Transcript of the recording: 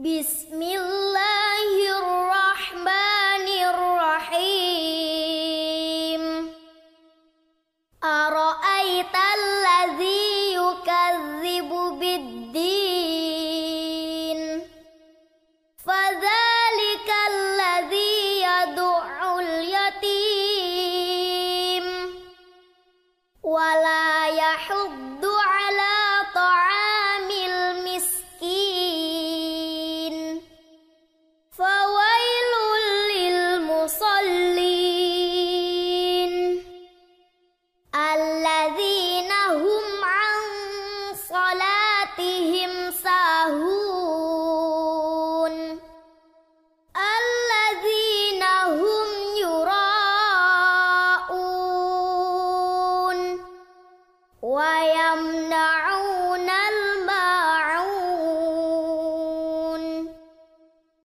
بسم الله الرحمن الرحيم أرأيت الذي يكذب بالدين فذلك الذي يدع اليتيم ولا يحض على والذين هم عن صلاتهم ساهون. الذين هم يراءون. ويمنعون